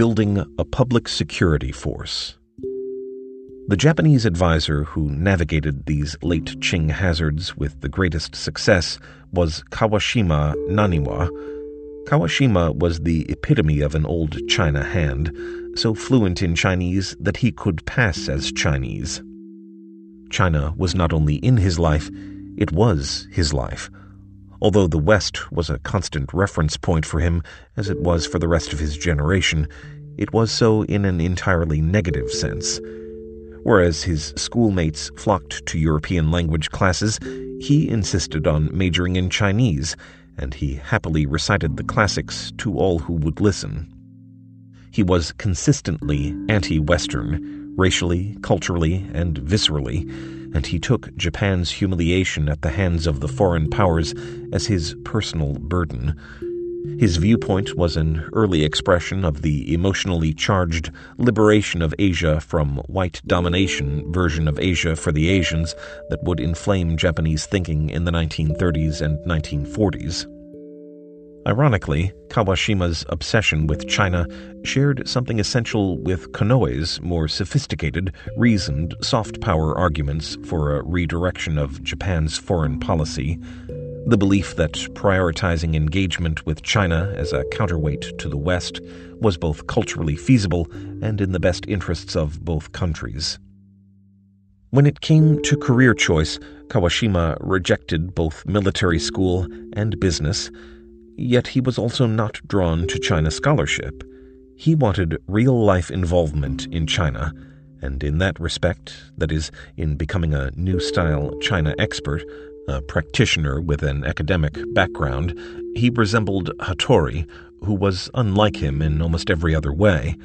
Building a Public Security Force. The Japanese advisor who navigated these late Qing hazards with the greatest success was Kawashima Naniwa. Kawashima was the epitome of an old China hand, so fluent in Chinese that he could pass as Chinese. China was not only in his life, it was his life. Although the West was a constant reference point for him, as it was for the rest of his generation, it was so in an entirely negative sense. Whereas his schoolmates flocked to European language classes, he insisted on majoring in Chinese, and he happily recited the classics to all who would listen. He was consistently anti Western, racially, culturally, and viscerally, and he took Japan's humiliation at the hands of the foreign powers as his personal burden. His viewpoint was an early expression of the emotionally charged liberation of Asia from white domination version of Asia for the Asians that would inflame Japanese thinking in the 1930s and 1940s. Ironically, Kawashima's obsession with China shared something essential with Konoe's more sophisticated, reasoned, soft power arguments for a redirection of Japan's foreign policy. The belief that prioritizing engagement with China as a counterweight to the West was both culturally feasible and in the best interests of both countries. When it came to career choice, Kawashima rejected both military school and business Yet he was also not drawn to China scholarship. He wanted real life involvement in China, and in that respect, that is, in becoming a new style China expert, a practitioner with an academic background, he resembled Hattori, who was unlike him in almost every other way.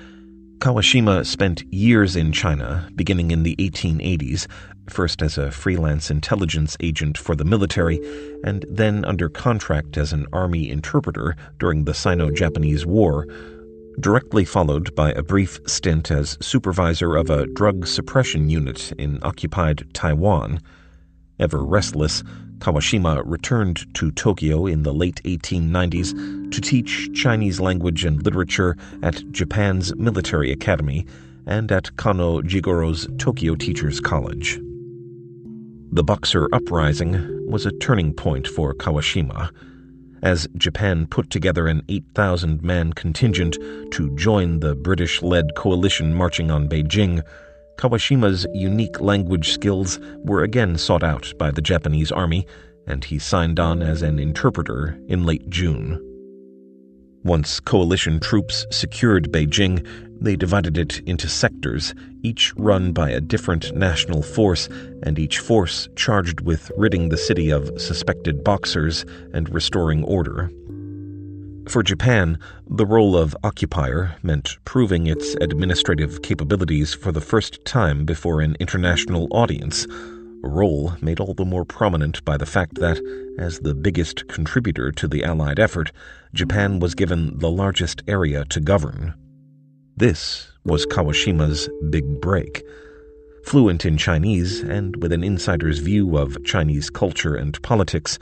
Kawashima spent years in China, beginning in the 1880s, first as a freelance intelligence agent for the military, and then under contract as an army interpreter during the Sino Japanese War, directly followed by a brief stint as supervisor of a drug suppression unit in occupied Taiwan. Ever restless, Kawashima returned to Tokyo in the late 1890s to teach Chinese language and literature at Japan's military academy and at Kano Jigoro's Tokyo Teachers College. The Boxer Uprising was a turning point for Kawashima. As Japan put together an 8,000 man contingent to join the British led coalition marching on Beijing, Kawashima's unique language skills were again sought out by the Japanese army, and he signed on as an interpreter in late June. Once coalition troops secured Beijing, they divided it into sectors, each run by a different national force, and each force charged with ridding the city of suspected boxers and restoring order. For Japan, the role of occupier meant proving its administrative capabilities for the first time before an international audience a role made all the more prominent by the fact that, as the biggest contributor to the Allied effort, Japan was given the largest area to govern. This was Kawashima's big break. Fluent in Chinese and with an insider's view of Chinese culture and politics,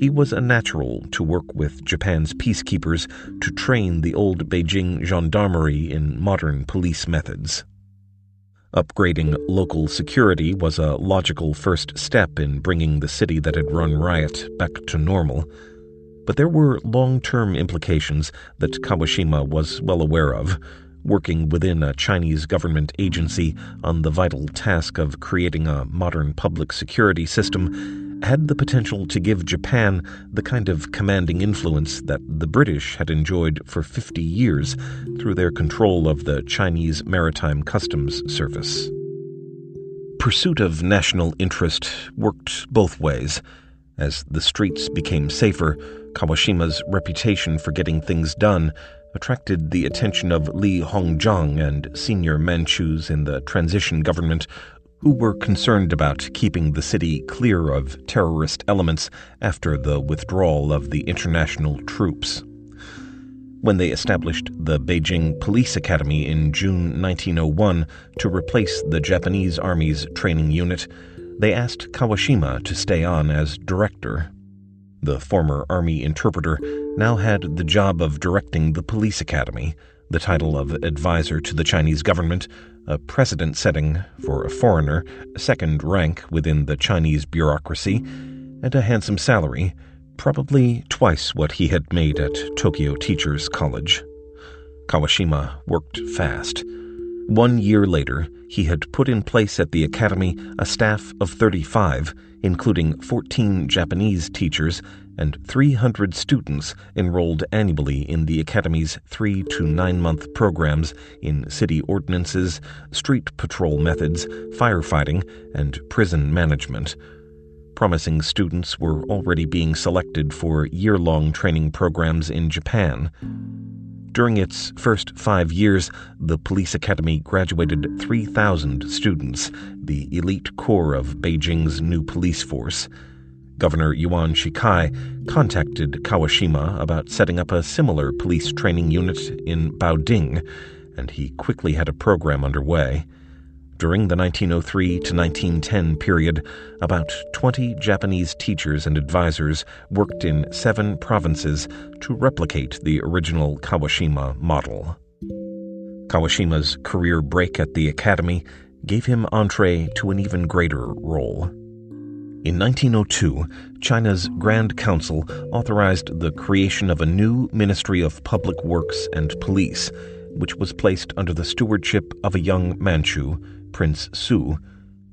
he was a natural to work with Japan's peacekeepers to train the old Beijing gendarmerie in modern police methods. Upgrading local security was a logical first step in bringing the city that had run riot back to normal. But there were long term implications that Kawashima was well aware of, working within a Chinese government agency on the vital task of creating a modern public security system had the potential to give Japan the kind of commanding influence that the British had enjoyed for 50 years through their control of the Chinese Maritime Customs Service. Pursuit of national interest worked both ways. As the streets became safer, Kawashima's reputation for getting things done attracted the attention of Li Hongzhang and senior Manchus in the transition government who were concerned about keeping the city clear of terrorist elements after the withdrawal of the international troops. When they established the Beijing Police Academy in June 1901 to replace the Japanese Army's training unit, they asked Kawashima to stay on as director. The former Army interpreter now had the job of directing the police academy, the title of advisor to the Chinese government, a precedent setting, for a foreigner, second rank within the Chinese bureaucracy, and a handsome salary, probably twice what he had made at Tokyo Teachers College. Kawashima worked fast. One year later, he had put in place at the academy a staff of 35, including 14 Japanese teachers and 300 students enrolled annually in the Academy's three to nine month programs in city ordinances, street patrol methods, firefighting, and prison management. Promising students were already being selected for year long training programs in Japan. During its first five years, the police academy graduated 3,000 students, the elite core of Beijing's new police force. Governor Yuan Shikai contacted Kawashima about setting up a similar police training unit in Baoding, and he quickly had a program underway. During the 1903 to 1910 period, about 20 Japanese teachers and advisors worked in seven provinces to replicate the original Kawashima model. Kawashima's career break at the academy gave him entree to an even greater role. In 1902, China's Grand Council authorized the creation of a new Ministry of Public Works and Police, which was placed under the stewardship of a young Manchu, Prince Su.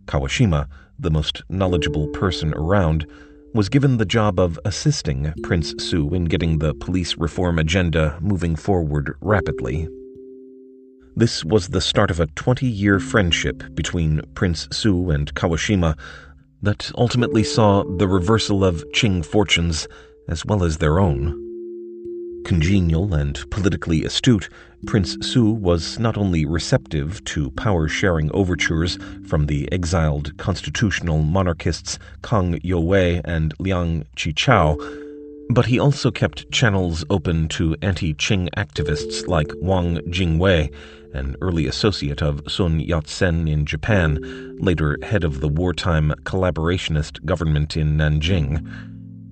Kawashima, the most knowledgeable person around, was given the job of assisting Prince Su in getting the police reform agenda moving forward rapidly. This was the start of a 20 year friendship between Prince Su and Kawashima that ultimately saw the reversal of Qing fortunes as well as their own. Congenial and politically astute, Prince Su was not only receptive to power sharing overtures from the exiled constitutional monarchists Kang Youwei and Liang Qichao, but he also kept channels open to anti Qing activists like Wang Jingwei an early associate of Sun Yat sen in Japan, later head of the wartime collaborationist government in Nanjing.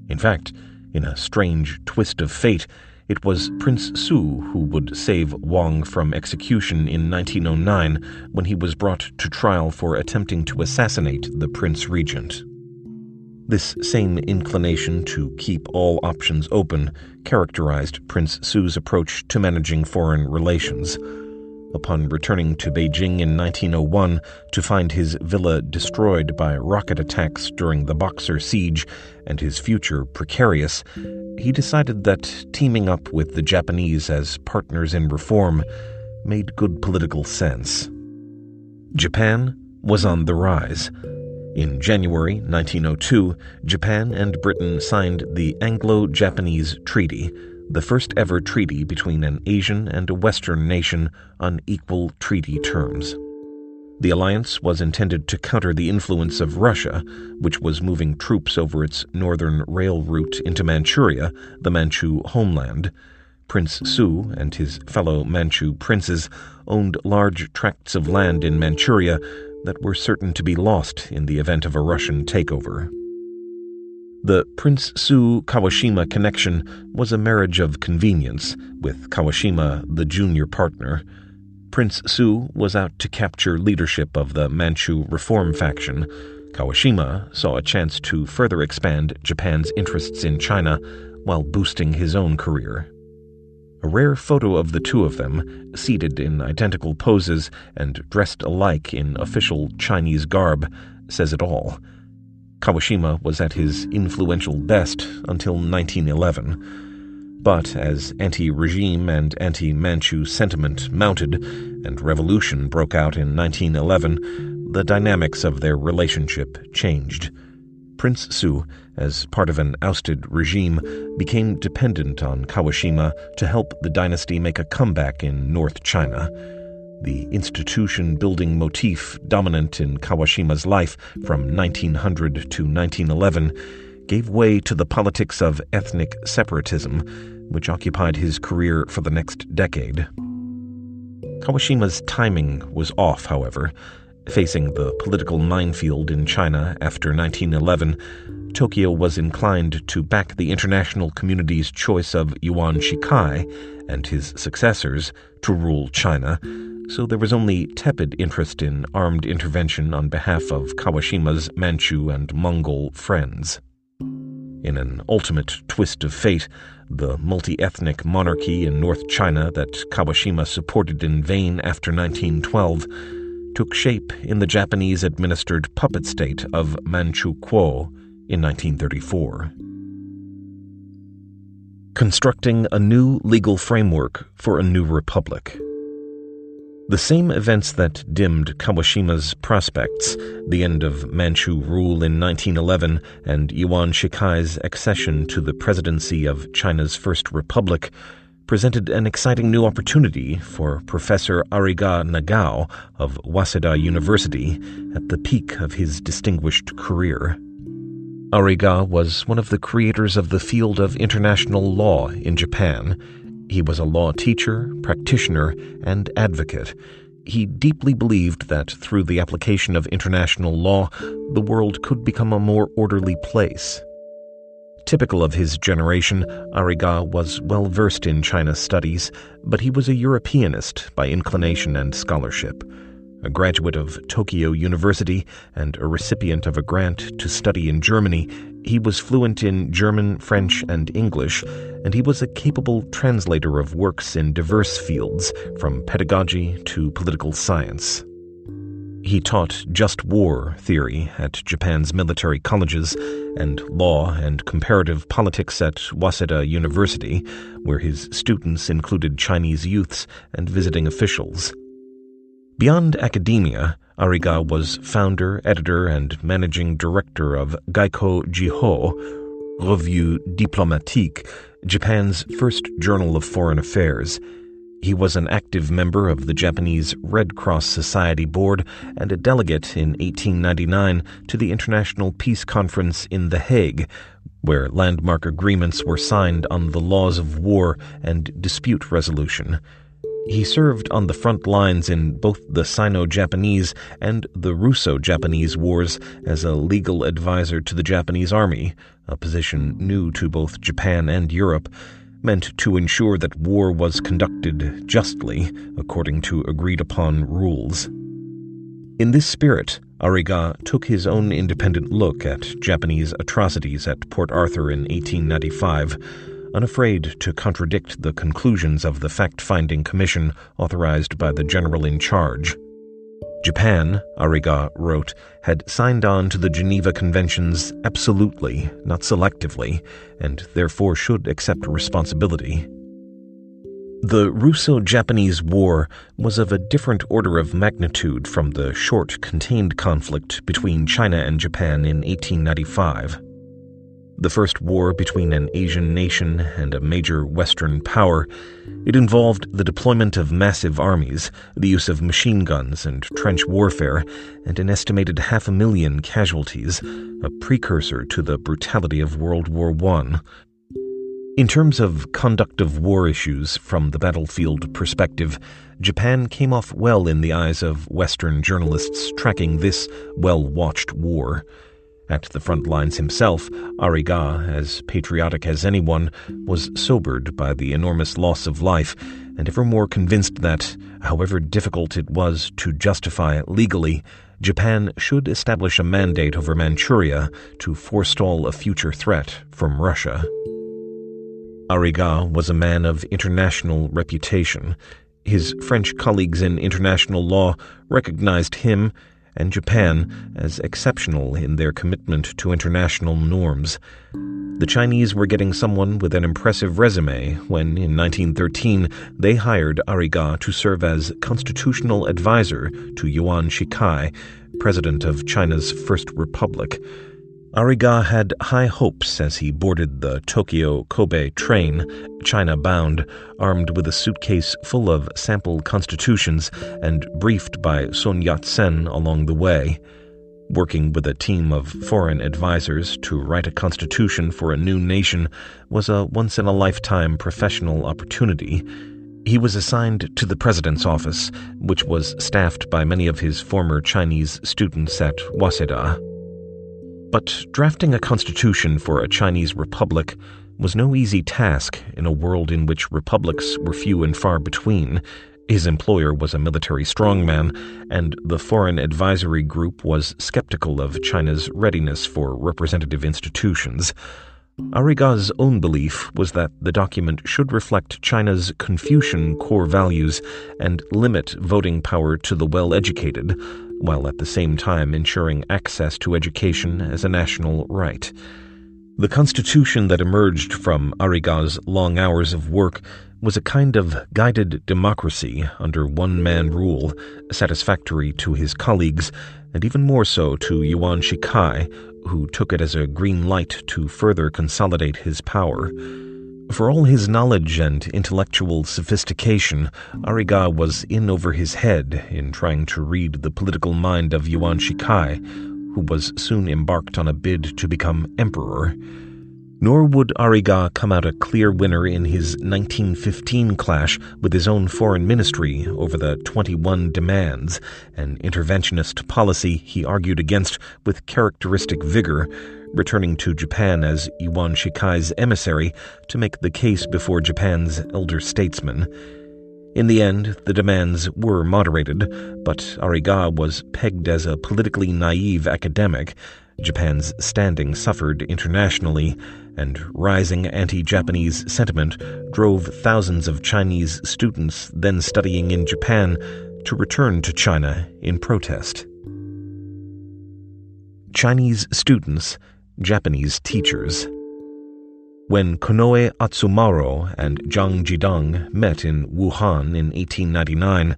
In fact, in a strange twist of fate, it was Prince Su who would save Wang from execution in 1909 when he was brought to trial for attempting to assassinate the Prince Regent. This same inclination to keep all options open characterized Prince Su's approach to managing foreign relations upon returning to Beijing in 1901 to find his villa destroyed by rocket attacks during the Boxer siege and his future precarious, he decided that teaming up with the Japanese as partners in reform made good political sense. Japan was on the rise. In January 1902, Japan and Britain signed the Anglo Japanese Treaty the first ever treaty between an Asian and a Western nation on equal treaty terms. The alliance was intended to counter the influence of Russia, which was moving troops over its northern rail route into Manchuria, the Manchu homeland. Prince Su and his fellow Manchu princes owned large tracts of land in Manchuria that were certain to be lost in the event of a Russian takeover. The Prince Su Kawashima connection was a marriage of convenience, with Kawashima the junior partner. Prince Su was out to capture leadership of the Manchu reform faction. Kawashima saw a chance to further expand Japan's interests in China while boosting his own career. A rare photo of the two of them, seated in identical poses and dressed alike in official Chinese garb, says it all. Kawashima was at his influential best until 1911. But as anti regime and anti Manchu sentiment mounted and revolution broke out in 1911, the dynamics of their relationship changed. Prince Su, as part of an ousted regime, became dependent on Kawashima to help the dynasty make a comeback in North China the institution building motif dominant in Kawashima's life from 1900 to 1911, gave way to the politics of ethnic separatism, which occupied his career for the next decade. Kawashima's timing was off, however. Facing the political minefield in China after 1911, Tokyo was inclined to back the international community's choice of Yuan Shikai and his successors to rule China, so there was only tepid interest in armed intervention on behalf of Kawashima's Manchu and Mongol friends. In an ultimate twist of fate, the multi ethnic monarchy in North China that Kawashima supported in vain after 1912 took shape in the Japanese administered puppet state of Manchukuo in 1934. Constructing a new legal framework for a new republic. The same events that dimmed Kawashima's prospects, the end of Manchu rule in 1911 and Yuan Shikai's accession to the presidency of China's First Republic, presented an exciting new opportunity for Professor Ariga Nagao of Waseda University at the peak of his distinguished career. Ariga was one of the creators of the field of international law in Japan he was a law teacher, practitioner, and advocate. He deeply believed that through the application of international law, the world could become a more orderly place. Typical of his generation, Ariga was well versed in China studies, but he was a Europeanist by inclination and scholarship. A graduate of Tokyo University and a recipient of a grant to study in Germany, he was fluent in German, French, and English, and he was a capable translator of works in diverse fields, from pedagogy to political science. He taught just war theory at Japan's military colleges and law and comparative politics at Waseda University, where his students included Chinese youths and visiting officials. Beyond academia, Ariga was founder, editor, and managing director of Gaiko Jiho, Revue Diplomatique, Japan's first journal of foreign affairs. He was an active member of the Japanese Red Cross Society Board and a delegate in 1899 to the International Peace Conference in The Hague, where landmark agreements were signed on the laws of war and dispute resolution. He served on the front lines in both the Sino Japanese and the Russo Japanese wars as a legal advisor to the Japanese Army, a position new to both Japan and Europe, meant to ensure that war was conducted justly according to agreed upon rules. In this spirit, Ariga took his own independent look at Japanese atrocities at Port Arthur in 1895 unafraid to contradict the conclusions of the fact finding commission authorized by the general in charge. Japan, Ariga wrote, had signed on to the Geneva Conventions absolutely, not selectively, and therefore should accept responsibility. The Russo Japanese War was of a different order of magnitude from the short, contained conflict between China and Japan in 1895 the first war between an Asian nation and a major Western power, it involved the deployment of massive armies, the use of machine guns and trench warfare, and an estimated half a million casualties, a precursor to the brutality of World War I. In terms of conduct of war issues from the battlefield perspective, Japan came off well in the eyes of Western journalists tracking this well watched war. At the front lines himself, Ariga, as patriotic as anyone, was sobered by the enormous loss of life, and ever more convinced that, however difficult it was to justify legally, Japan should establish a mandate over Manchuria to forestall a future threat from Russia. Ariga was a man of international reputation. His French colleagues in international law recognized him and Japan as exceptional in their commitment to international norms. The Chinese were getting someone with an impressive resume when, in 1913, they hired Ariga to serve as constitutional advisor to Yuan Shikai, president of China's First Republic. Ariga had high hopes as he boarded the Tokyo Kobe train, China bound, armed with a suitcase full of sample constitutions and briefed by Sun Yat sen along the way. Working with a team of foreign advisors to write a constitution for a new nation was a once in a lifetime professional opportunity. He was assigned to the president's office, which was staffed by many of his former Chinese students at Waseda. But drafting a constitution for a Chinese republic was no easy task in a world in which republics were few and far between. His employer was a military strongman, and the Foreign Advisory Group was skeptical of China's readiness for representative institutions. Ariga's own belief was that the document should reflect China's Confucian core values and limit voting power to the well educated, while at the same time ensuring access to education as a national right. The constitution that emerged from Ariga's long hours of work was a kind of guided democracy under one man rule, satisfactory to his colleagues, and even more so to Yuan Shikai, who took it as a green light to further consolidate his power. For all his knowledge and intellectual sophistication, Ariga was in over his head in trying to read the political mind of Yuan Shikai, who was soon embarked on a bid to become emperor. Nor would Ariga come out a clear winner in his 1915 clash with his own foreign ministry over the 21 demands, an interventionist policy he argued against with characteristic vigor, returning to Japan as Yuan Shikai's emissary to make the case before Japan's elder statesmen. In the end, the demands were moderated, but Ariga was pegged as a politically naive academic. Japan's standing suffered internationally, and rising anti Japanese sentiment drove thousands of Chinese students then studying in Japan to return to China in protest. Chinese students, Japanese teachers. When Konoe Atsumaro and Zhang Zhidong met in Wuhan in 1899,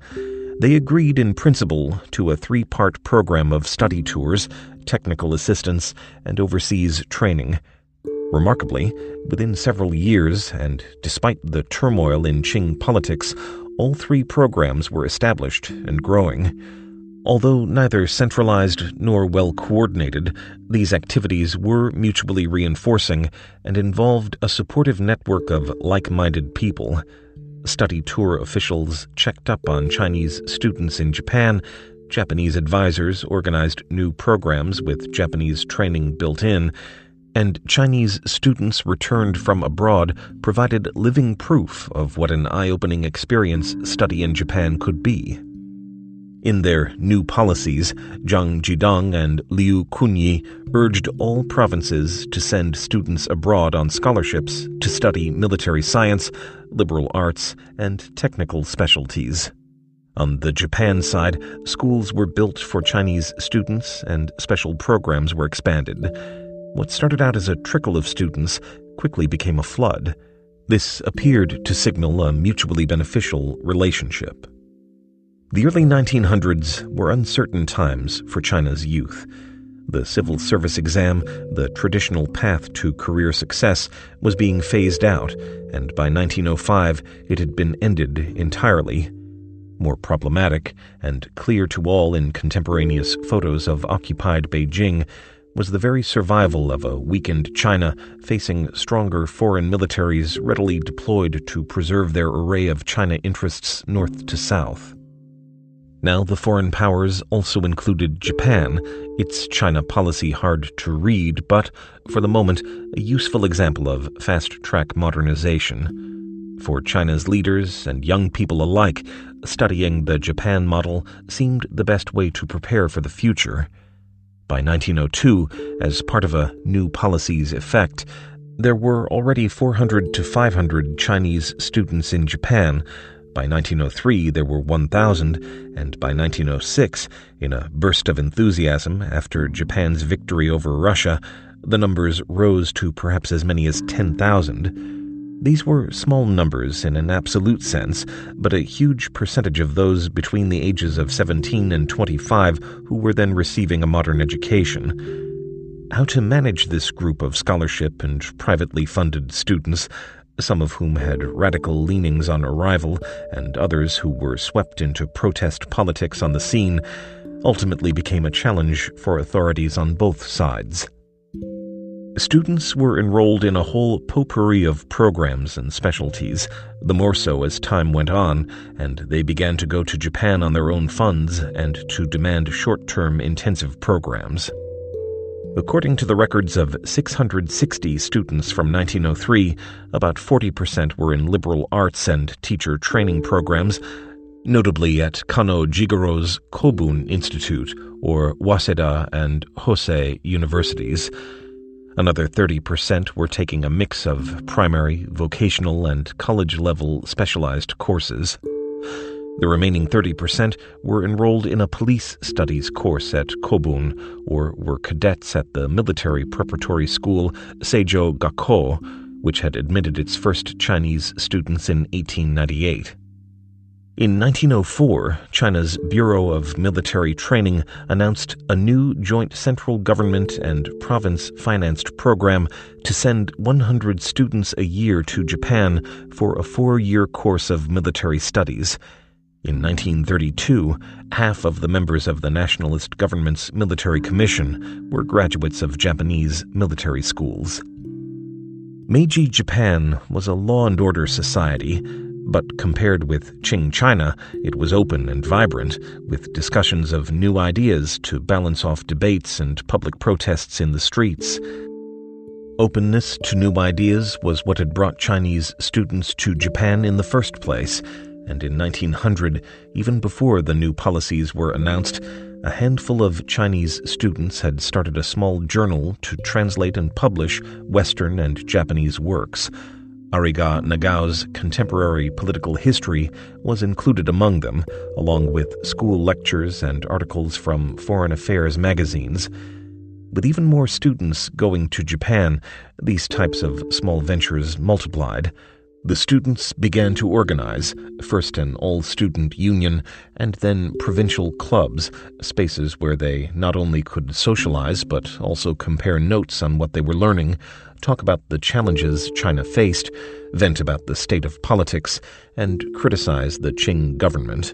they agreed in principle to a three part program of study tours, technical assistance, and overseas training. Remarkably, within several years, and despite the turmoil in Qing politics, all three programs were established and growing. Although neither centralized nor well coordinated, these activities were mutually reinforcing and involved a supportive network of like minded people. Study tour officials checked up on Chinese students in Japan. Japanese advisors organized new programs with Japanese training built in and Chinese students returned from abroad provided living proof of what an eye opening experience study in Japan could be. In their new policies, Zhang Zhidong and Liu Kunyi urged all provinces to send students abroad on scholarships to study military science, liberal arts, and technical specialties. On the Japan side, schools were built for Chinese students and special programs were expanded. What started out as a trickle of students quickly became a flood. This appeared to signal a mutually beneficial relationship. The early 1900s were uncertain times for China's youth. The civil service exam, the traditional path to career success, was being phased out, and by 1905 it had been ended entirely. More problematic, and clear to all in contemporaneous photos of occupied Beijing, was the very survival of a weakened China facing stronger foreign militaries readily deployed to preserve their array of China interests north to south. Now the foreign powers also included Japan, its China policy hard to read, but, for the moment, a useful example of fast track modernization. For China's leaders and young people alike, studying the Japan model seemed the best way to prepare for the future. By 1902, as part of a new policy's effect, there were already 400 to 500 Chinese students in Japan. By 1903, there were 1,000, and by 1906, in a burst of enthusiasm after Japan's victory over Russia, the numbers rose to perhaps as many as 10,000. These were small numbers in an absolute sense, but a huge percentage of those between the ages of 17 and 25 who were then receiving a modern education. How to manage this group of scholarship and privately funded students, some of whom had radical leanings on arrival, and others who were swept into protest politics on the scene, ultimately became a challenge for authorities on both sides. Students were enrolled in a whole potpourri of programs and specialties, the more so as time went on, and they began to go to Japan on their own funds and to demand short term intensive programs. According to the records of 660 students from 1903, about 40% were in liberal arts and teacher training programs, notably at Kano Jigoro's Kobun Institute or Waseda and Hosei universities. Another 30% were taking a mix of primary, vocational, and college level specialized courses. The remaining 30% were enrolled in a police studies course at Kobun or were cadets at the military preparatory school Seijo Gakko, which had admitted its first Chinese students in 1898. In 1904, China's Bureau of Military Training announced a new joint central government and province financed program to send 100 students a year to Japan for a four year course of military studies. In 1932, half of the members of the nationalist government's military commission were graduates of Japanese military schools. Meiji Japan was a law and order society, but compared with Qing China, it was open and vibrant, with discussions of new ideas to balance off debates and public protests in the streets. Openness to new ideas was what had brought Chinese students to Japan in the first place and in 1900, even before the new policies were announced, a handful of Chinese students had started a small journal to translate and publish Western and Japanese works. Ariga Nagao's contemporary political history was included among them, along with school lectures and articles from foreign affairs magazines. With even more students going to Japan, these types of small ventures multiplied. The students began to organize, first an all student union and then provincial clubs, spaces where they not only could socialize but also compare notes on what they were learning, talk about the challenges China faced, vent about the state of politics, and criticize the Qing government.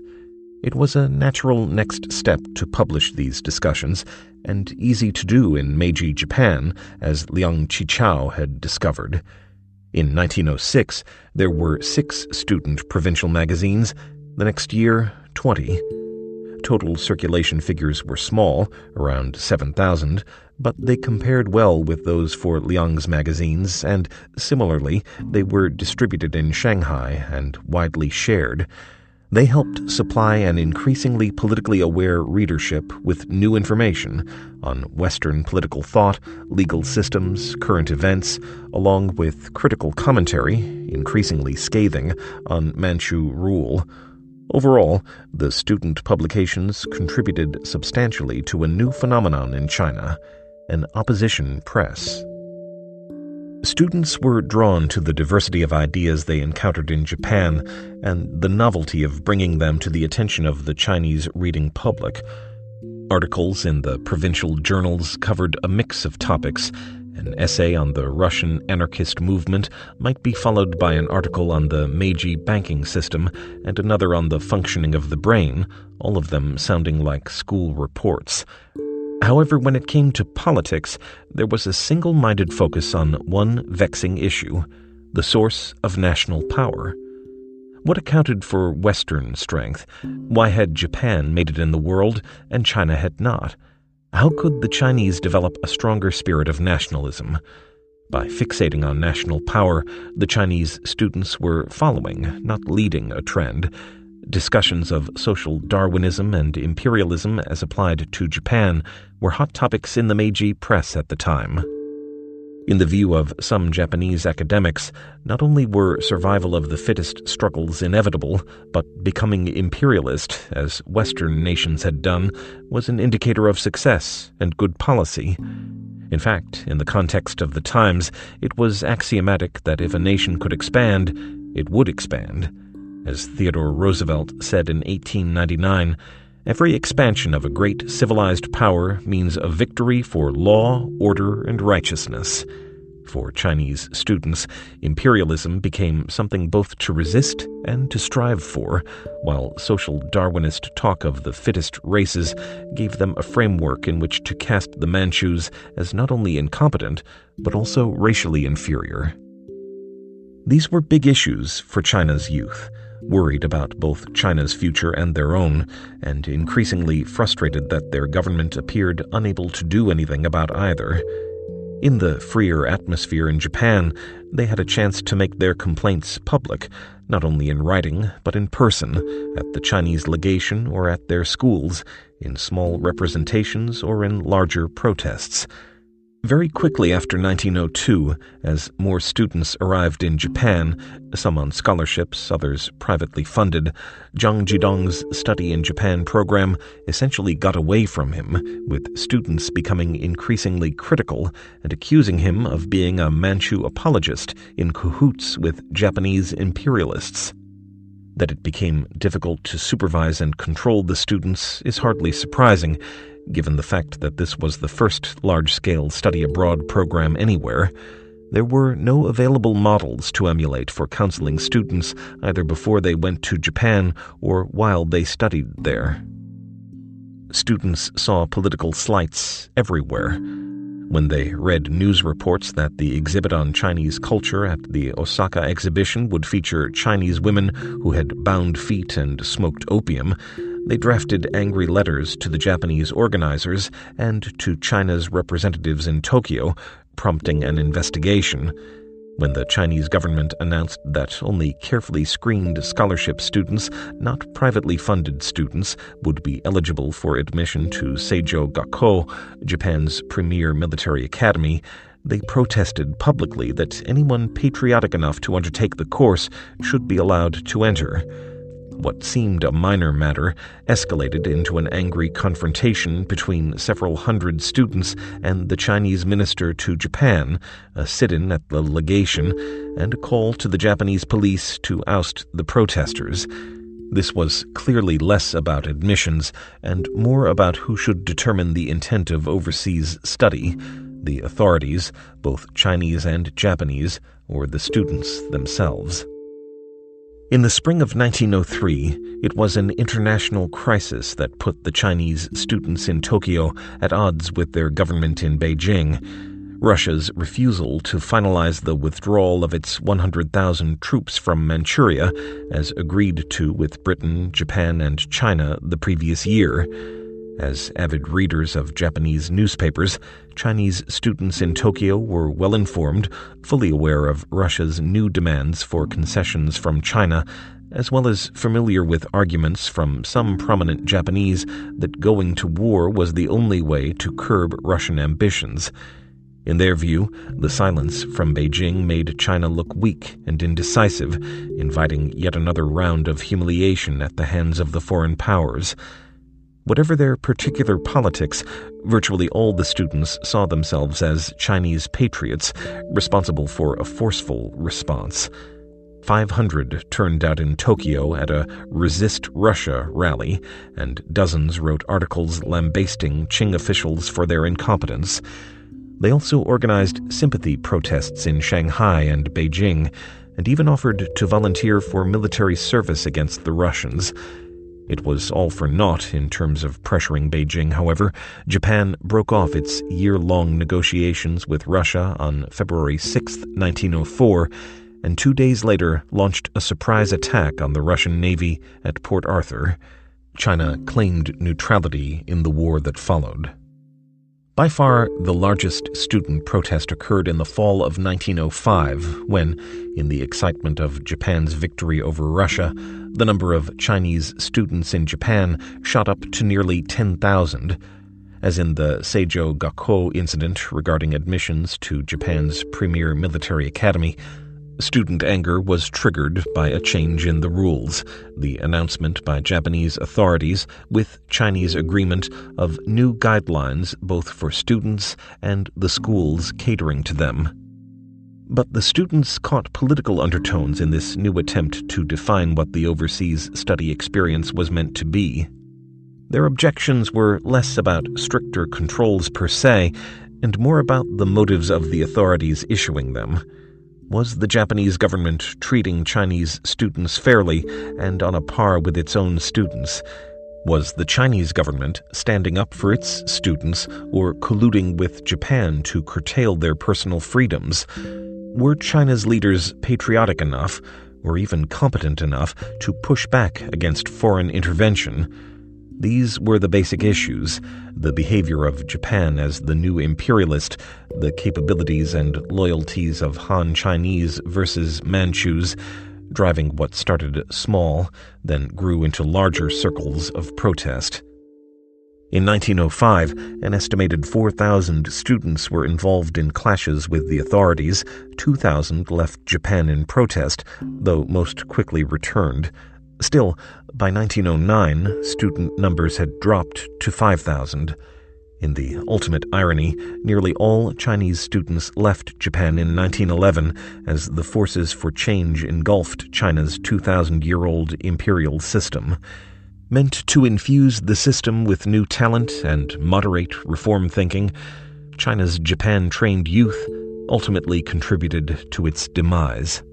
It was a natural next step to publish these discussions, and easy to do in Meiji Japan, as Liang Qichao had discovered. In 1906, there were six student provincial magazines, the next year, 20. Total circulation figures were small, around 7,000, but they compared well with those for Liang's magazines, and similarly, they were distributed in Shanghai and widely shared. They helped supply an increasingly politically aware readership with new information on Western political thought, legal systems, current events, along with critical commentary, increasingly scathing, on Manchu rule. Overall, the student publications contributed substantially to a new phenomenon in China an opposition press. Students were drawn to the diversity of ideas they encountered in Japan and the novelty of bringing them to the attention of the Chinese reading public. Articles in the provincial journals covered a mix of topics. An essay on the Russian anarchist movement might be followed by an article on the Meiji banking system and another on the functioning of the brain, all of them sounding like school reports. However, when it came to politics, there was a single minded focus on one vexing issue the source of national power. What accounted for Western strength? Why had Japan made it in the world and China had not? How could the Chinese develop a stronger spirit of nationalism? By fixating on national power, the Chinese students were following, not leading, a trend. Discussions of social Darwinism and imperialism as applied to Japan were hot topics in the Meiji press at the time. In the view of some Japanese academics, not only were survival of the fittest struggles inevitable, but becoming imperialist, as Western nations had done, was an indicator of success and good policy. In fact, in the context of the times, it was axiomatic that if a nation could expand, it would expand. As Theodore Roosevelt said in 1899, every expansion of a great civilized power means a victory for law, order, and righteousness. For Chinese students, imperialism became something both to resist and to strive for, while social Darwinist talk of the fittest races gave them a framework in which to cast the Manchus as not only incompetent, but also racially inferior. These were big issues for China's youth worried about both China's future and their own, and increasingly frustrated that their government appeared unable to do anything about either. In the freer atmosphere in Japan, they had a chance to make their complaints public, not only in writing, but in person, at the Chinese legation or at their schools, in small representations or in larger protests. Very quickly after 1902, as more students arrived in Japan, some on scholarships, others privately funded, Zhang Zhidong's study in Japan program essentially got away from him, with students becoming increasingly critical and accusing him of being a Manchu apologist in cahoots with Japanese imperialists. That it became difficult to supervise and control the students is hardly surprising given the fact that this was the first large scale study abroad program anywhere. There were no available models to emulate for counseling students either before they went to Japan or while they studied there. Students saw political slights everywhere. When they read news reports that the exhibit on Chinese culture at the Osaka exhibition would feature Chinese women who had bound feet and smoked opium, they drafted angry letters to the Japanese organizers and to China's representatives in Tokyo, prompting an investigation. When the Chinese government announced that only carefully screened scholarship students, not privately funded students, would be eligible for admission to Seijo Gakko, Japan's premier military academy, they protested publicly that anyone patriotic enough to undertake the course should be allowed to enter. What seemed a minor matter escalated into an angry confrontation between several hundred students and the Chinese minister to Japan, a sit in at the legation, and a call to the Japanese police to oust the protesters. This was clearly less about admissions and more about who should determine the intent of overseas study the authorities, both Chinese and Japanese, or the students themselves. In the spring of 1903, it was an international crisis that put the Chinese students in Tokyo at odds with their government in Beijing. Russia's refusal to finalize the withdrawal of its 100,000 troops from Manchuria, as agreed to with Britain, Japan, and China the previous year. As avid readers of Japanese newspapers, Chinese students in Tokyo were well informed, fully aware of Russia's new demands for concessions from China, as well as familiar with arguments from some prominent Japanese that going to war was the only way to curb Russian ambitions. In their view, the silence from Beijing made China look weak and indecisive, inviting yet another round of humiliation at the hands of the foreign powers. Whatever their particular politics, virtually all the students saw themselves as Chinese patriots responsible for a forceful response. 500 turned out in Tokyo at a Resist Russia rally, and dozens wrote articles lambasting Qing officials for their incompetence. They also organized sympathy protests in Shanghai and Beijing, and even offered to volunteer for military service against the Russians. It was all for naught in terms of pressuring Beijing, however. Japan broke off its year long negotiations with Russia on February 6, 1904, and two days later launched a surprise attack on the Russian Navy at Port Arthur. China claimed neutrality in the war that followed. By far, the largest student protest occurred in the fall of 1905 when, in the excitement of Japan's victory over Russia, the number of Chinese students in Japan shot up to nearly 10,000. As in the Seijo Gakko incident regarding admissions to Japan's premier military academy, Student anger was triggered by a change in the rules, the announcement by Japanese authorities, with Chinese agreement, of new guidelines both for students and the schools catering to them. But the students caught political undertones in this new attempt to define what the overseas study experience was meant to be. Their objections were less about stricter controls per se, and more about the motives of the authorities issuing them. Was the Japanese government treating Chinese students fairly and on a par with its own students? Was the Chinese government standing up for its students or colluding with Japan to curtail their personal freedoms? Were China's leaders patriotic enough, or even competent enough to push back against foreign intervention. These were the basic issues the behavior of Japan as the new imperialist, the capabilities and loyalties of Han Chinese versus Manchus, driving what started small, then grew into larger circles of protest. In 1905, an estimated 4,000 students were involved in clashes with the authorities. 2,000 left Japan in protest, though most quickly returned. Still, by 1909, student numbers had dropped to 5,000. In the ultimate irony, nearly all Chinese students left Japan in 1911 as the forces for change engulfed China's 2,000 year old imperial system. Meant to infuse the system with new talent and moderate reform thinking, China's Japan trained youth ultimately contributed to its demise.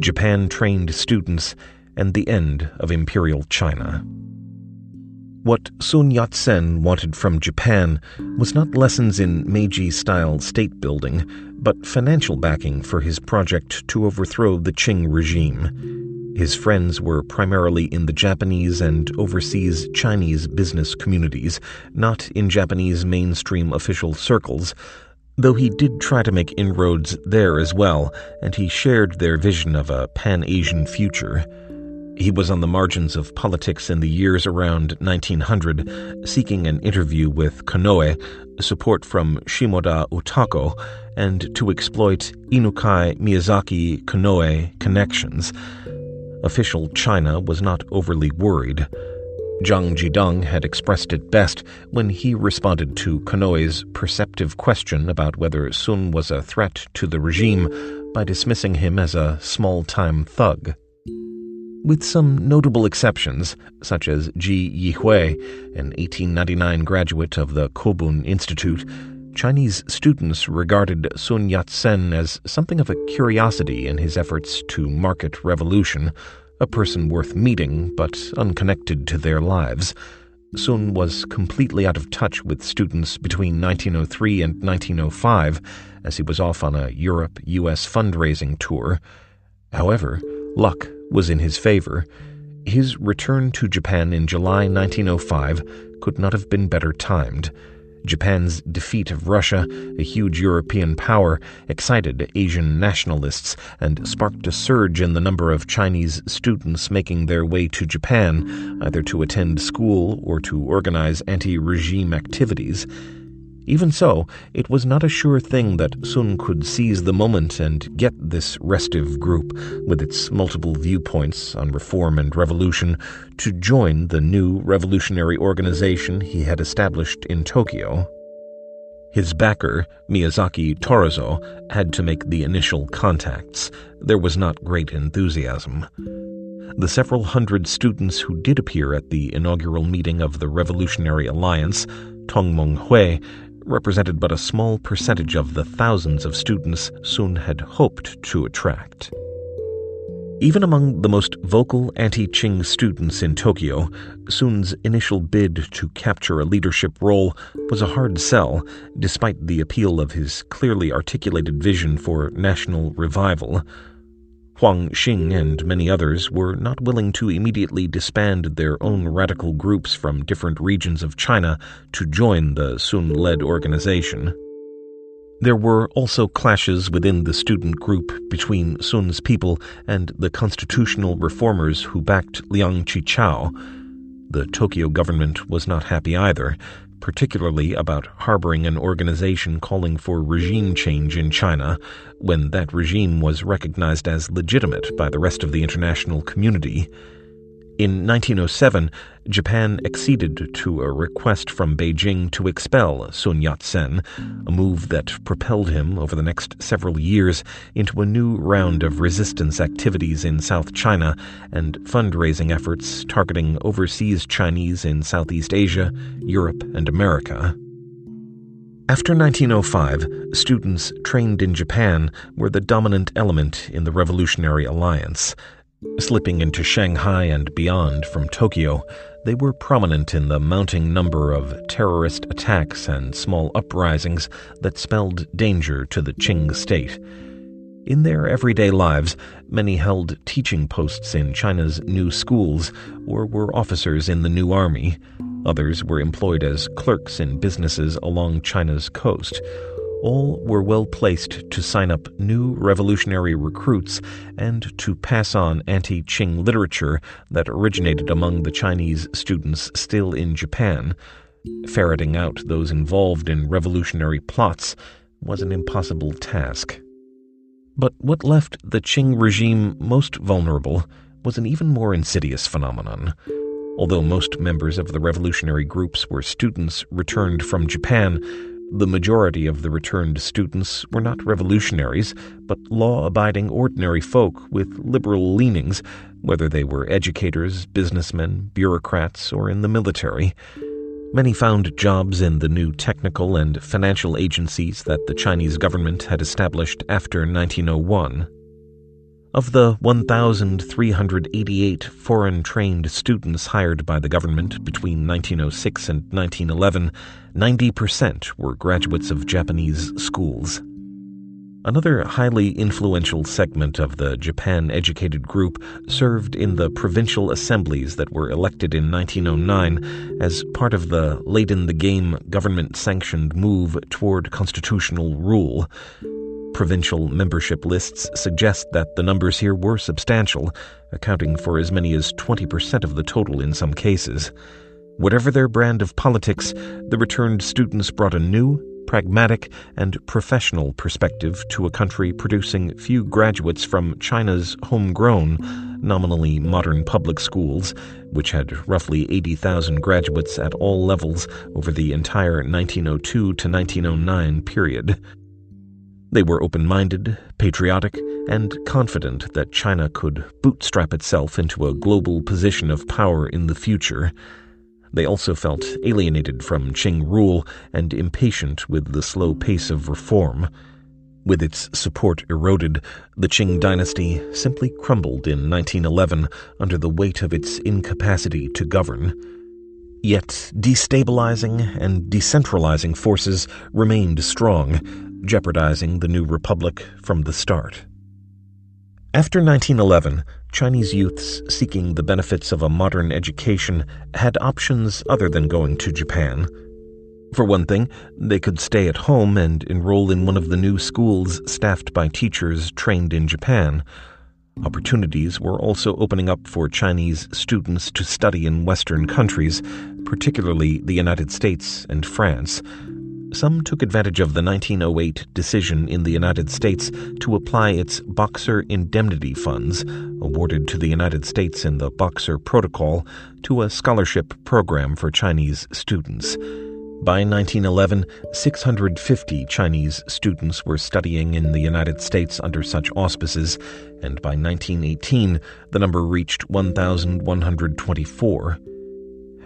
Japan trained students and the end of Imperial China. What Sun Yat sen wanted from Japan was not lessons in Meiji style state building, but financial backing for his project to overthrow the Qing regime. His friends were primarily in the Japanese and overseas Chinese business communities, not in Japanese mainstream official circles, though he did try to make inroads there as well, and he shared their vision of a pan Asian future. He was on the margins of politics in the years around 1900, seeking an interview with Konoe, support from Shimoda Utako, and to exploit Inukai Miyazaki Konoe connections. Official China was not overly worried. Zhang Zhidong had expressed it best when he responded to Konoe's perceptive question about whether Sun was a threat to the regime by dismissing him as a small time thug. With some notable exceptions, such as Ji Yihui, an 1899 graduate of the Kobun Institute, Chinese students regarded Sun Yat sen as something of a curiosity in his efforts to market revolution, a person worth meeting but unconnected to their lives. Sun was completely out of touch with students between 1903 and 1905, as he was off on a Europe US fundraising tour. However, luck was in his favor. His return to Japan in July 1905 could not have been better timed. Japan's defeat of Russia, a huge European power, excited Asian nationalists and sparked a surge in the number of Chinese students making their way to Japan, either to attend school or to organize anti regime activities. Even so, it was not a sure thing that Sun could seize the moment and get this restive group, with its multiple viewpoints on reform and revolution, to join the new revolutionary organization he had established in Tokyo. His backer, Miyazaki Torazo, had to make the initial contacts. There was not great enthusiasm. The several hundred students who did appear at the inaugural meeting of the Revolutionary Alliance, Tongmeng Hui, represented but a small percentage of the thousands of students Sun had hoped to attract. Even among the most vocal anti Qing students in Tokyo, Sun's initial bid to capture a leadership role was a hard sell, despite the appeal of his clearly articulated vision for national revival. Huang Xing and many others were not willing to immediately disband their own radical groups from different regions of China to join the Sun led organization. There were also clashes within the student group between Sun's people and the constitutional reformers who backed Liang Qichao. The Tokyo government was not happy either, particularly about harboring an organization calling for regime change in China, when that regime was recognized as legitimate by the rest of the international community. In 1907, Japan acceded to a request from Beijing to expel Sun Yat sen, a move that propelled him over the next several years into a new round of resistance activities in South China and fundraising efforts targeting overseas Chinese in Southeast Asia, Europe, and America. After 1905, students trained in Japan were the dominant element in the Revolutionary Alliance. Slipping into Shanghai and beyond from Tokyo, they were prominent in the mounting number of terrorist attacks and small uprisings that spelled danger to the Qing state. In their everyday lives, many held teaching posts in China's new schools or were officers in the new army. Others were employed as clerks in businesses along China's coast. All were well placed to sign up new revolutionary recruits and to pass on anti Qing literature that originated among the Chinese students still in Japan. Ferreting out those involved in revolutionary plots was an impossible task. But what left the Qing regime most vulnerable was an even more insidious phenomenon. Although most members of the revolutionary groups were students returned from Japan, the majority of the returned students were not revolutionaries, but law abiding ordinary folk with liberal leanings, whether they were educators, businessmen, bureaucrats, or in the military. Many found jobs in the new technical and financial agencies that the Chinese government had established after 1901. Of the 1,388 foreign trained students hired by the government between 1906 and 1911, 90% were graduates of Japanese schools. Another highly influential segment of the Japan educated group served in the provincial assemblies that were elected in 1909 as part of the late in the game government sanctioned move toward constitutional rule. Provincial membership lists suggest that the numbers here were substantial, accounting for as many as 20% of the total in some cases. Whatever their brand of politics, the returned students brought a new, pragmatic, and professional perspective to a country producing few graduates from China's homegrown, nominally modern public schools, which had roughly 80,000 graduates at all levels over the entire 1902 to 1909 period. They were open minded, patriotic, and confident that China could bootstrap itself into a global position of power in the future. They also felt alienated from Qing rule and impatient with the slow pace of reform. With its support eroded, the Qing dynasty simply crumbled in 1911 under the weight of its incapacity to govern. Yet destabilizing and decentralizing forces remained strong, jeopardizing the new republic from the start. After 1911, Chinese youths seeking the benefits of a modern education had options other than going to Japan. For one thing, they could stay at home and enroll in one of the new schools staffed by teachers trained in Japan. Opportunities were also opening up for Chinese students to study in Western countries, particularly the United States and France, some took advantage of the 1908 decision in the United States to apply its Boxer indemnity funds, awarded to the United States in the Boxer Protocol, to a scholarship program for Chinese students. By 1911, 650 Chinese students were studying in the United States under such auspices, and by 1918, the number reached 1,124.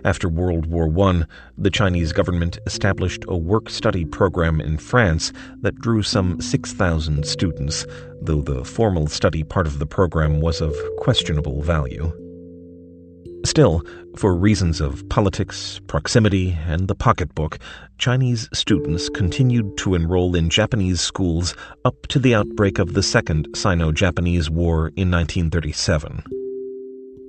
After World War I, the Chinese government established a work study program in France that drew some 6,000 students, though the formal study part of the program was of questionable value. Still, for reasons of politics, proximity, and the pocketbook, Chinese students continued to enroll in Japanese schools up to the outbreak of the Second Sino Japanese War in 1937.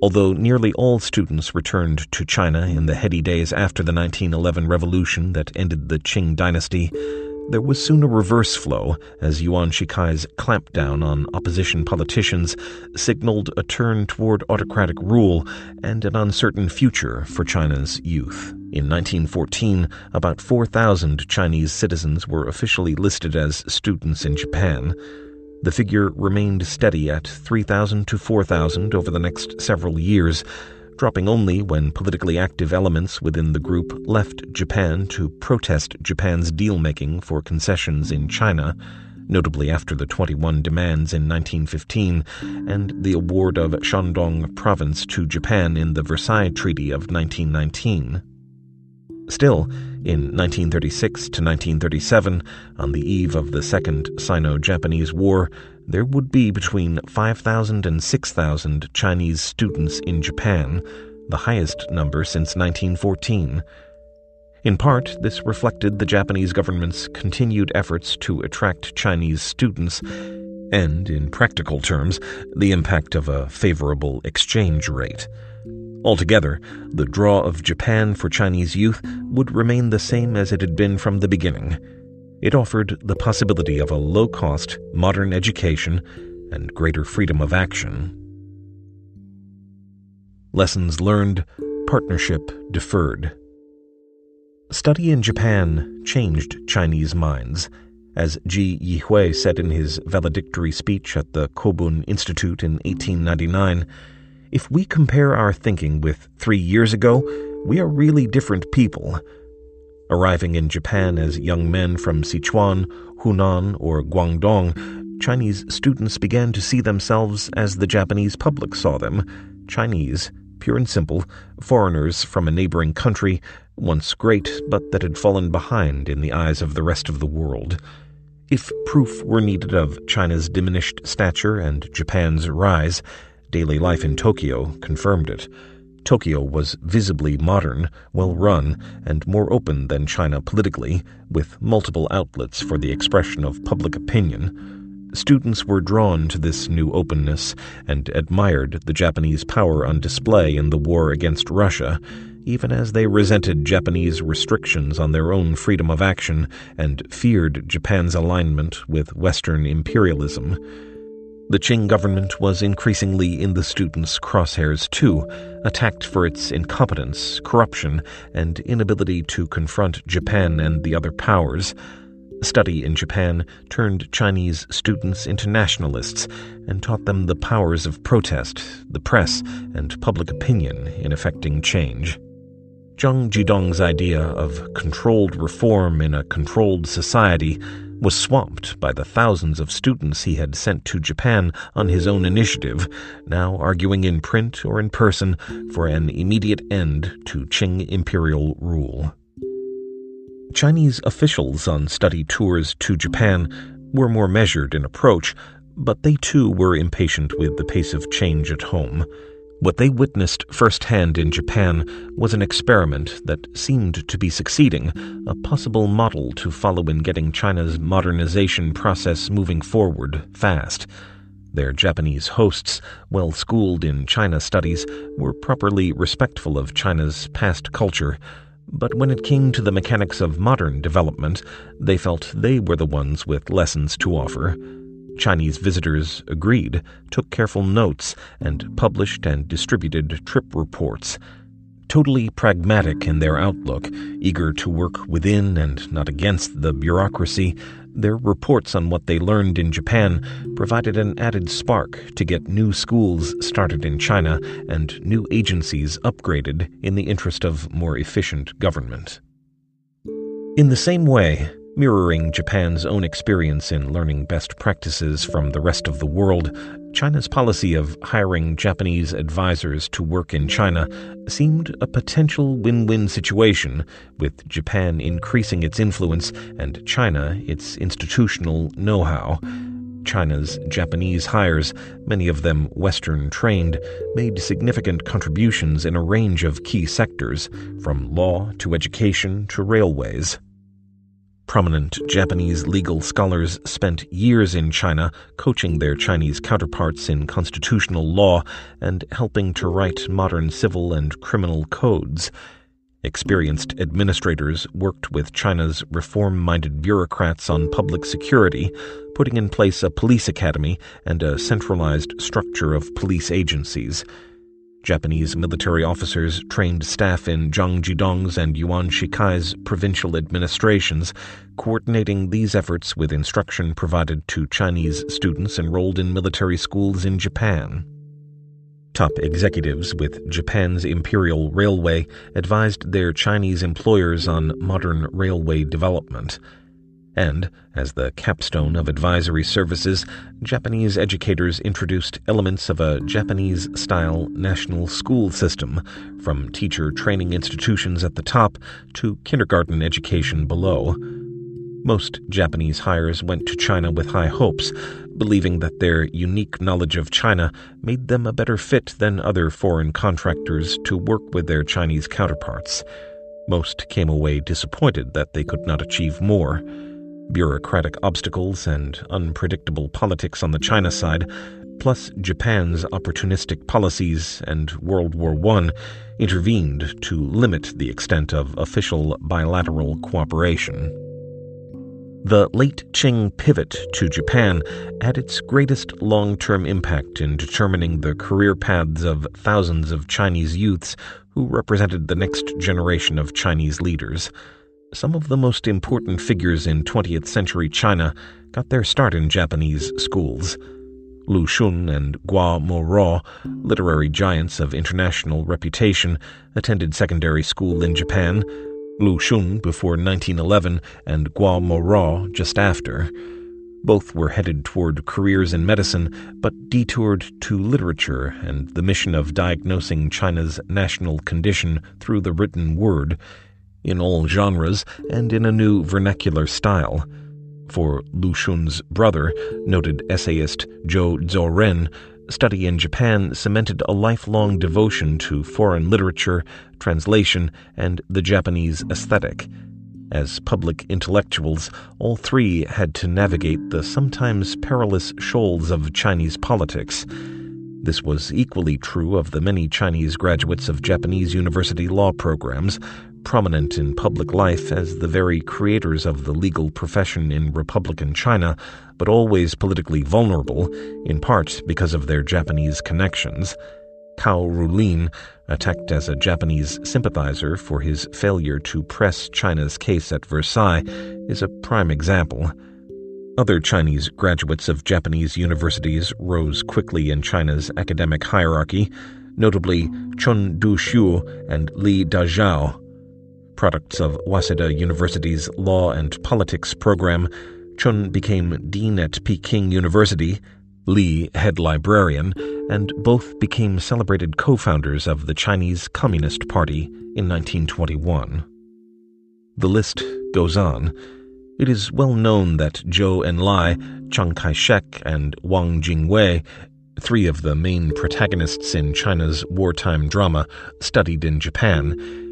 Although nearly all students returned to China in the heady days after the 1911 revolution that ended the Qing dynasty, there was soon a reverse flow as Yuan Shikai's clampdown on opposition politicians signaled a turn toward autocratic rule and an uncertain future for China's youth. In 1914, about 4,000 Chinese citizens were officially listed as students in Japan. The figure remained steady at 3,000 to 4,000 over the next several years, dropping only when politically active elements within the group left Japan to protest Japan's deal making for concessions in China, notably after the 21 demands in 1915 and the award of Shandong province to Japan in the Versailles Treaty of 1919. Still, in 1936 to 1937, on the eve of the Second Sino Japanese War, there would be between 5,000 and 6,000 Chinese students in Japan, the highest number since 1914. In part, this reflected the Japanese government's continued efforts to attract Chinese students, and, in practical terms, the impact of a favorable exchange rate. Altogether, the draw of Japan for Chinese youth would remain the same as it had been from the beginning. It offered the possibility of a low cost, modern education and greater freedom of action. Lessons learned, partnership deferred. Study in Japan changed Chinese minds. As Ji Yihui said in his valedictory speech at the Kobun Institute in 1899, if we compare our thinking with three years ago, we are really different people. Arriving in Japan as young men from Sichuan, Hunan, or Guangdong, Chinese students began to see themselves as the Japanese public saw them Chinese, pure and simple, foreigners from a neighboring country, once great, but that had fallen behind in the eyes of the rest of the world. If proof were needed of China's diminished stature and Japan's rise, daily life in Tokyo confirmed it. Tokyo was visibly modern, well run, and more open than China politically, with multiple outlets for the expression of public opinion. Students were drawn to this new openness and admired the Japanese power on display in the war against Russia, even as they resented Japanese restrictions on their own freedom of action and feared Japan's alignment with Western imperialism. The Qing government was increasingly in the students' crosshairs too, attacked for its incompetence, corruption, and inability to confront Japan and the other powers. Study in Japan turned Chinese students into nationalists and taught them the powers of protest, the press, and public opinion in effecting change. Zhang Zhidong's idea of controlled reform in a controlled society was swamped by the thousands of students he had sent to Japan on his own initiative, now arguing in print or in person for an immediate end to Qing imperial rule. Chinese officials on study tours to Japan were more measured in approach, but they too were impatient with the pace of change at home. What they witnessed firsthand in Japan was an experiment that seemed to be succeeding, a possible model to follow in getting China's modernization process moving forward fast. Their Japanese hosts, well schooled in China studies, were properly respectful of China's past culture, but when it came to the mechanics of modern development, they felt they were the ones with lessons to offer. Chinese visitors agreed, took careful notes, and published and distributed trip reports. Totally pragmatic in their outlook, eager to work within and not against the bureaucracy, their reports on what they learned in Japan provided an added spark to get new schools started in China and new agencies upgraded in the interest of more efficient government. In the same way, Mirroring Japan's own experience in learning best practices from the rest of the world, China's policy of hiring Japanese advisors to work in China seemed a potential win win situation, with Japan increasing its influence and China its institutional know how. China's Japanese hires, many of them Western trained, made significant contributions in a range of key sectors, from law to education to railways. Prominent Japanese legal scholars spent years in China coaching their Chinese counterparts in constitutional law and helping to write modern civil and criminal codes. Experienced administrators worked with China's reform minded bureaucrats on public security, putting in place a police academy and a centralized structure of police agencies. Japanese military officers trained staff in Zhang Zhidong's and Yuan Shikai's provincial administrations, coordinating these efforts with instruction provided to Chinese students enrolled in military schools in Japan. Top executives with Japan's Imperial Railway advised their Chinese employers on modern railway development. And, as the capstone of advisory services, Japanese educators introduced elements of a Japanese style national school system, from teacher training institutions at the top to kindergarten education below. Most Japanese hires went to China with high hopes, believing that their unique knowledge of China made them a better fit than other foreign contractors to work with their Chinese counterparts. Most came away disappointed that they could not achieve more. Bureaucratic obstacles and unpredictable politics on the China side, plus Japan's opportunistic policies and World War I, intervened to limit the extent of official bilateral cooperation. The late Qing pivot to Japan had its greatest long term impact in determining the career paths of thousands of Chinese youths who represented the next generation of Chinese leaders. Some of the most important figures in 20th century China got their start in Japanese schools. Lu Xun and Guo Moruo, literary giants of international reputation, attended secondary school in Japan, Lu Xun before 1911 and Guo Moruo just after. Both were headed toward careers in medicine, but detoured to literature and the mission of diagnosing China's national condition through the written word, in all genres and in a new vernacular style. For Lu Xun's brother, noted essayist Zhou Zuoren, study in Japan cemented a lifelong devotion to foreign literature, translation, and the Japanese aesthetic. As public intellectuals, all three had to navigate the sometimes perilous shoals of Chinese politics. This was equally true of the many Chinese graduates of Japanese university law programs, prominent in public life as the very creators of the legal profession in Republican China, but always politically vulnerable, in part because of their Japanese connections. Cao Rulin, attacked as a Japanese sympathizer for his failure to press China's case at Versailles, is a prime example. Other Chinese graduates of Japanese universities rose quickly in China's academic hierarchy, notably Chen Duxiu and Li Dazhao, products of Waseda University's Law and Politics program, Chen became dean at Peking University, Li head librarian, and both became celebrated co founders of the Chinese Communist Party in 1921. The list goes on. It is well known that Zhou Enlai, Chiang Kai shek, and Wang Jingwei, three of the main protagonists in China's wartime drama, studied in Japan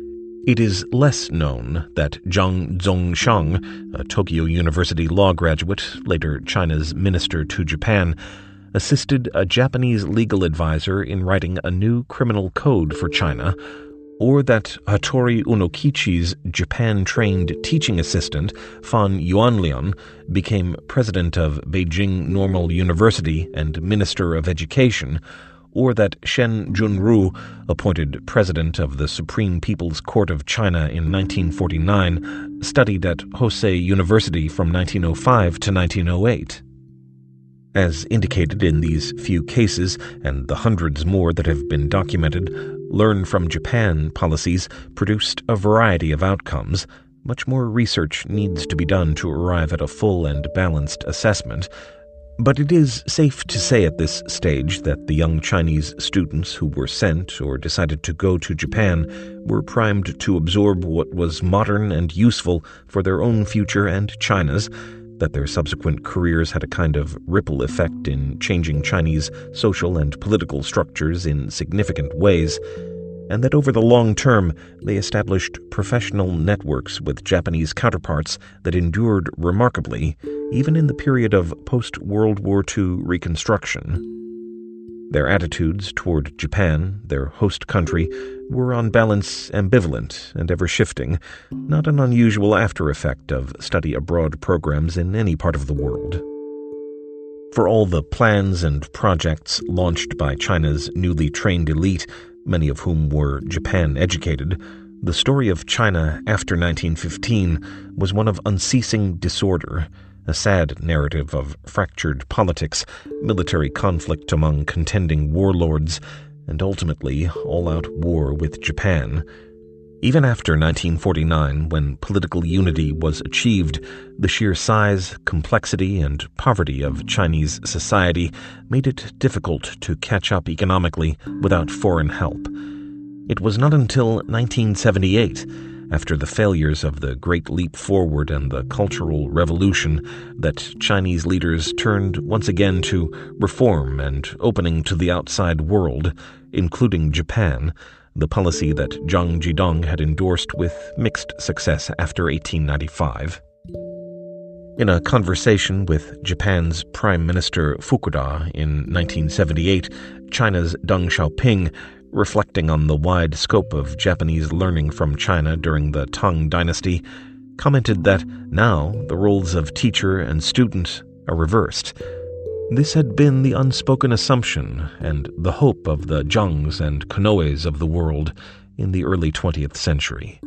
it is less known that Zhang Zongxiang, a Tokyo University law graduate, later China's minister to Japan, assisted a Japanese legal advisor in writing a new criminal code for China, or that Hattori Unokichi's Japan trained teaching assistant, Fan Yuanlian, became president of Beijing Normal University and Minister of Education or that Shen Junru, appointed president of the Supreme People's Court of China in 1949, studied at Hosei University from 1905 to 1908. As indicated in these few cases, and the hundreds more that have been documented, Learn from Japan policies produced a variety of outcomes. Much more research needs to be done to arrive at a full and balanced assessment, but it is safe to say at this stage that the young Chinese students who were sent or decided to go to Japan were primed to absorb what was modern and useful for their own future and China's, that their subsequent careers had a kind of ripple effect in changing Chinese social and political structures in significant ways, and that over the long term they established professional networks with Japanese counterparts that endured remarkably, even in the period of post World War II reconstruction. Their attitudes toward Japan, their host country, were on balance ambivalent and ever shifting, not an unusual after effect of study abroad programs in any part of the world. For all the plans and projects launched by China's newly trained elite, many of whom were Japan educated, the story of China after 1915 was one of unceasing disorder, a sad narrative of fractured politics, military conflict among contending warlords, and ultimately all out war with Japan. Even after 1949, when political unity was achieved, the sheer size, complexity, and poverty of Chinese society made it difficult to catch up economically without foreign help. It was not until 1978, after the failures of the Great Leap Forward and the Cultural Revolution, that Chinese leaders turned once again to reform and opening to the outside world, including Japan the policy that Zhang Zhidong had endorsed with mixed success after 1895. In a conversation with Japan's Prime Minister Fukuda in 1978, China's Deng Xiaoping, reflecting on the wide scope of Japanese learning from China during the Tang Dynasty, commented that now the roles of teacher and student are reversed. This had been the unspoken assumption and the hope of the Zhangs and Konoes of the world in the early 20th century.